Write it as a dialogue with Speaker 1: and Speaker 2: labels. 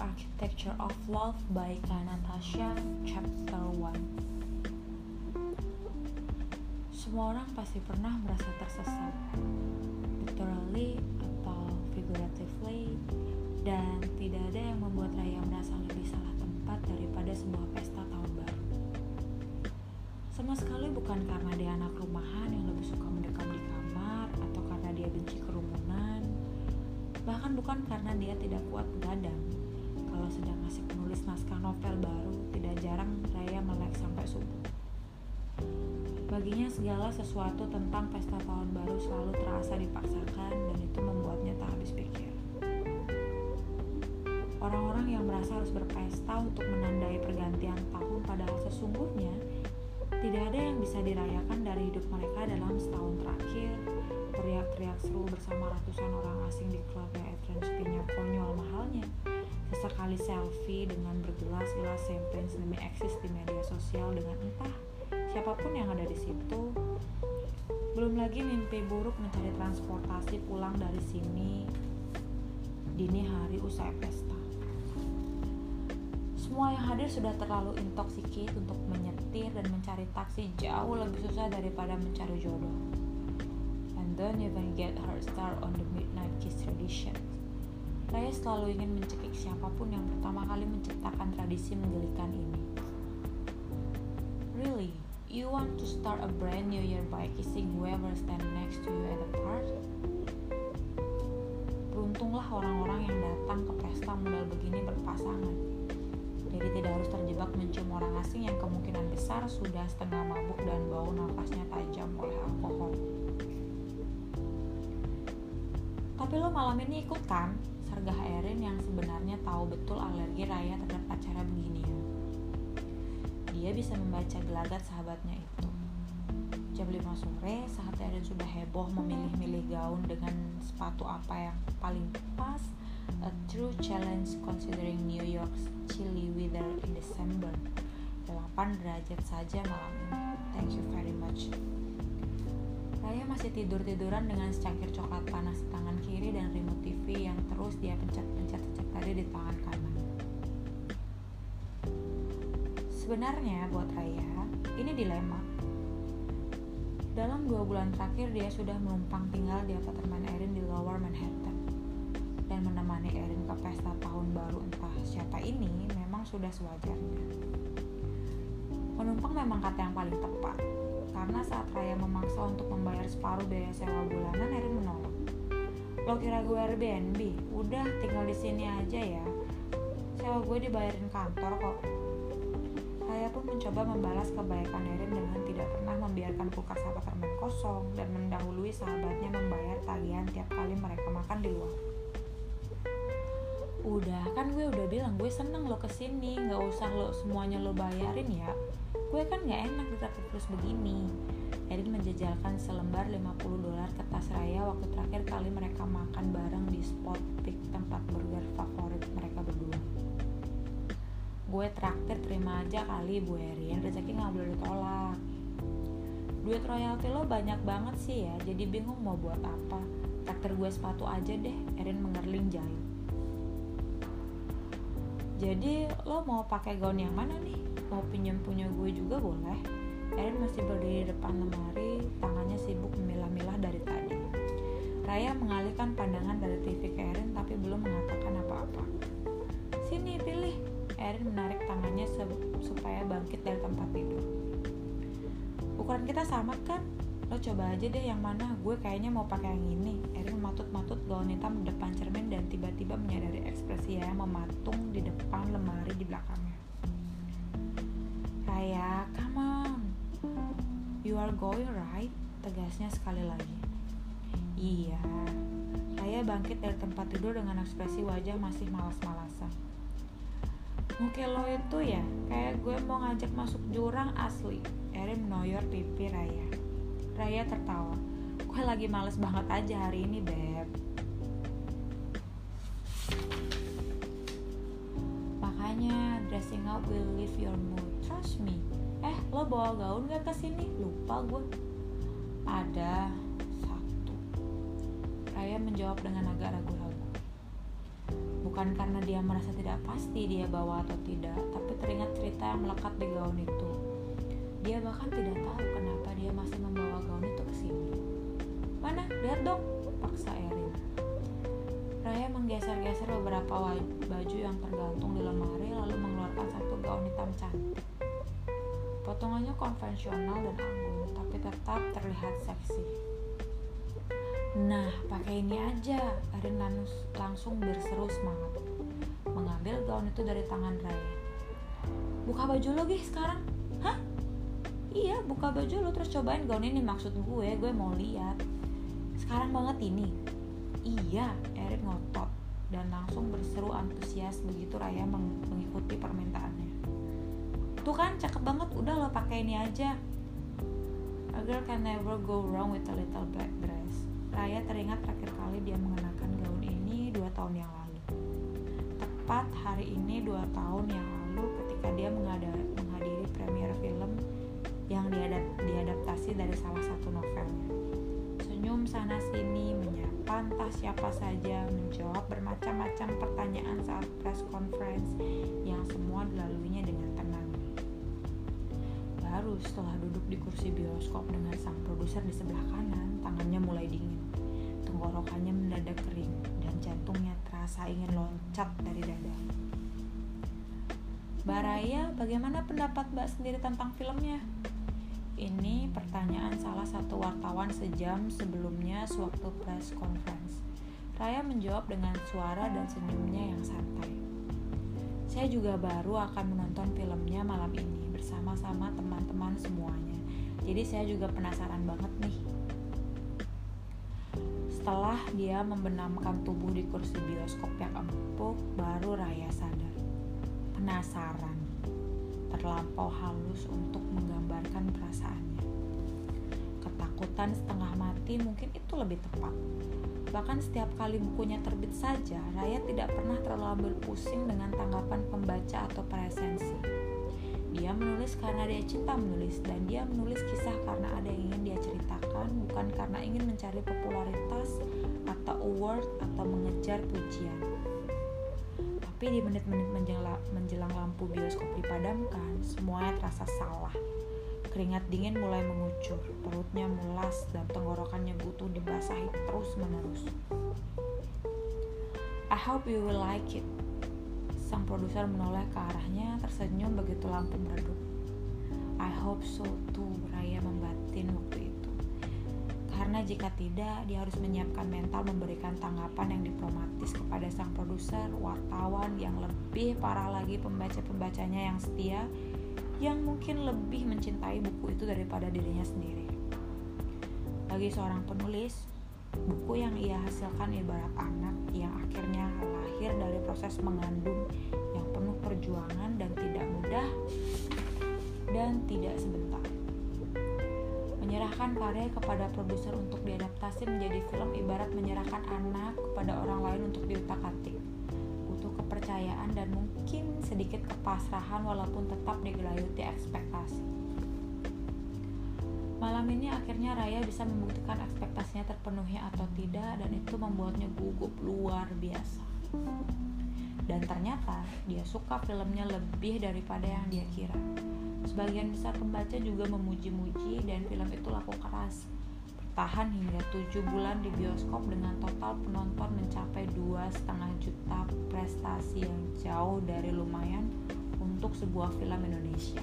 Speaker 1: Architecture of Love by Natasha, Chapter 1 Semua orang pasti pernah merasa tersesat, literally atau figuratively, dan tidak ada yang membuat Raya merasa lebih salah tempat daripada sebuah pesta tahun baru. Sama sekali bukan karena dia anak rumahan yang lebih suka mendekam di kamar, atau karena dia benci kerumunan, bahkan bukan karena dia tidak kuat begadang kalau sedang asik menulis naskah novel baru tidak jarang Raya melek sampai subuh. Baginya segala sesuatu tentang pesta tahun baru selalu terasa dipaksakan dan itu membuatnya tak habis pikir. Orang-orang yang merasa harus berpesta untuk menandai pergantian tahun padahal sesungguhnya tidak ada yang bisa dirayakan dari hidup mereka dalam setahun terakhir. Teriak-teriak seru bersama ratusan orang asing di klub yang fp konyol mahalnya. Sesekali selfie dengan bergelas-gelas champagne demi eksis di media sosial dengan entah siapa pun yang ada di situ. Belum lagi mimpi buruk mencari transportasi pulang dari sini dini hari usai pesta. Semua yang hadir sudah terlalu intoxicated untuk menyetir dan mencari taksi jauh lebih susah daripada mencari jodoh don't even get her start on the midnight kiss tradition. Raya selalu ingin mencekik siapa pun yang pertama kali menciptakan tradisi menggelikan ini. Really, you want to start a brand new year by kissing whoever stand next to you at the party? Beruntunglah orang-orang yang datang ke pesta modal begini berpasangan. Jadi tidak harus terjebak mencium orang asing yang kemungkinan besar sudah setengah mabuk dan bau nafasnya tajam oleh alkohol. Tapi lo malam ini ikut kan? Sargah Erin yang sebenarnya tahu betul alergi Raya terhadap acara begini. Dia bisa membaca gelagat sahabatnya itu. Jam 5 sore saat Erin sudah heboh memilih-milih gaun dengan sepatu apa yang paling pas A true challenge considering New York's chilly weather in December 8 derajat saja malam ini Thank you very much Raya masih tidur-tiduran dengan secangkir coklat panas di tangan kiri dan remote TV yang terus dia pencet-pencet sejak tadi di tangan kanan. Sebenarnya buat Raya, ini dilema. Dalam dua bulan terakhir dia sudah menumpang tinggal di apartemen Erin di Lower Manhattan. Dan menemani Erin ke pesta tahun baru entah siapa ini memang sudah sewajarnya. Menumpang memang kata yang paling tepat, karena saat Raya memaksa untuk membayar separuh biaya sewa bulanan, Erin menolak. Lo kira gue Airbnb? Udah tinggal di sini aja ya. Sewa gue dibayarin kantor kok. Raya pun mencoba membalas kebaikan Erin dengan tidak pernah membiarkan kulkas apartemen kosong dan mendahului sahabatnya membayar tagihan tiap kali mereka makan di luar. Udah, kan gue udah bilang gue seneng lo ke sini, nggak usah lo semuanya lo bayarin ya gue kan gak enak ditraktir terus begini Erin menjajalkan selembar 50 dolar ke tas Raya waktu terakhir kali mereka makan bareng di spot pick tempat burger favorit mereka berdua. Gue traktir terima aja kali Bu Erin, rezeki gak boleh ditolak. Duit royalti lo banyak banget sih ya, jadi bingung mau buat apa. Traktir gue sepatu aja deh, Erin mengerling jahit. Jadi lo mau pakai gaun yang mana nih? Mau pinjam punya gue juga boleh. Erin masih berdiri di depan lemari, tangannya sibuk memilah-milah dari tadi. Raya mengalihkan pandangan dari TV ke Erin tapi belum mengatakan apa-apa. Sini pilih. Erin menarik tangannya supaya bangkit dari tempat tidur. Ukuran kita sama kan? lo coba aja deh yang mana gue kayaknya mau pakai yang ini Erin matut-matut gaun hitam di depan cermin dan tiba-tiba menyadari ekspresi yang mematung di depan lemari di belakangnya Raya, come on you are going right tegasnya sekali lagi iya Raya bangkit dari tempat tidur dengan ekspresi wajah masih malas-malasan Muka lo itu ya, kayak gue mau ngajak masuk jurang asli Erin menoyor pipi Raya Raya tertawa. Gue lagi males banget aja hari ini, Beb. Makanya, dressing up will lift your mood. Me. Eh, lo bawa gaun gak ke sini? Lupa gue. Ada satu. Raya menjawab dengan agak ragu-ragu. Bukan Bukan karena dia merasa tidak pasti dia bawa atau tidak, tapi teringat cerita yang melekat di gaun itu. Dia bahkan tidak tahu kenapa dia masih membawa gaun itu ke sini. Mana? Lihat dong, paksa Erin. Raya menggeser-geser beberapa baju yang tergantung di lemari lalu mengeluarkan satu gaun hitam cantik. Potongannya konvensional dan anggun, tapi tetap terlihat seksi. Nah, pakai ini aja. Arin langsung berseru semangat. Mengambil gaun itu dari tangan Raya. Buka baju lo, gih, sekarang. Hah? Iya, buka baju lo terus cobain gaun ini maksud gue. Gue mau lihat. Sekarang banget ini. Iya, Erin ngotot dan langsung berseru antusias begitu Raya meng mengikuti permintaannya. Tuh kan, cakep banget. Udah lo pakai ini aja. A girl can never go wrong with a little black dress. Raya teringat terakhir kali dia mengenakan gaun ini dua tahun yang lalu. Tepat hari ini dua tahun yang lalu ketika dia menghadiri premier film yang diadaptasi dari salah satu novelnya. Senyum sana sini, menyapa entah siapa saja, menjawab bermacam-macam pertanyaan saat press conference yang semua dilaluinya dengan setelah duduk di kursi bioskop dengan sang produser di sebelah kanan, tangannya mulai dingin tenggorokannya mendadak kering dan jantungnya terasa ingin loncat dari dada. Baraya, bagaimana pendapat Mbak sendiri tentang filmnya? Ini pertanyaan salah satu wartawan sejam sebelumnya sewaktu press conference. Raya menjawab dengan suara dan senyumnya yang santai. Saya juga baru akan menonton filmnya malam ini bersama-sama teman-teman semuanya. Jadi saya juga penasaran banget nih setelah dia membenamkan tubuh di kursi bioskop yang empuk, baru Raya sadar. Penasaran, terlampau halus untuk menggambarkan perasaannya. Ketakutan setengah mati mungkin itu lebih tepat. Bahkan setiap kali bukunya terbit saja, Raya tidak pernah terlalu pusing dengan tanggapan pembaca atau presensi dia menulis karena dia cinta menulis dan dia menulis kisah karena ada yang ingin dia ceritakan, bukan karena ingin mencari popularitas atau award atau mengejar pujian. Tapi di menit-menit menjelang, lampu bioskop dipadamkan, semuanya terasa salah. Keringat dingin mulai mengucur, perutnya mulas dan tenggorokannya butuh dibasahi terus-menerus. I hope you will like it, Sang produser menoleh ke arahnya tersenyum begitu lampu meredup. I hope so too, Raya membatin waktu itu. Karena jika tidak, dia harus menyiapkan mental memberikan tanggapan yang diplomatis kepada sang produser, wartawan yang lebih parah lagi pembaca-pembacanya yang setia, yang mungkin lebih mencintai buku itu daripada dirinya sendiri. Bagi seorang penulis, Buku yang ia hasilkan ibarat anak yang akhirnya lahir dari proses mengandung yang penuh perjuangan dan tidak mudah dan tidak sebentar. Menyerahkan karya kepada produser untuk diadaptasi menjadi film ibarat menyerahkan anak kepada orang lain untuk diutak-atik. Butuh kepercayaan dan mungkin sedikit kepasrahan walaupun tetap digelayuti ekspektasi. Malam ini akhirnya Raya bisa membuktikan ekspektasinya terpenuhi atau tidak dan itu membuatnya gugup luar biasa. Dan ternyata dia suka filmnya lebih daripada yang dia kira. Sebagian besar pembaca juga memuji-muji dan film itu laku keras. Bertahan hingga 7 bulan di bioskop dengan total penonton mencapai dua setengah juta prestasi yang jauh dari lumayan untuk sebuah film Indonesia.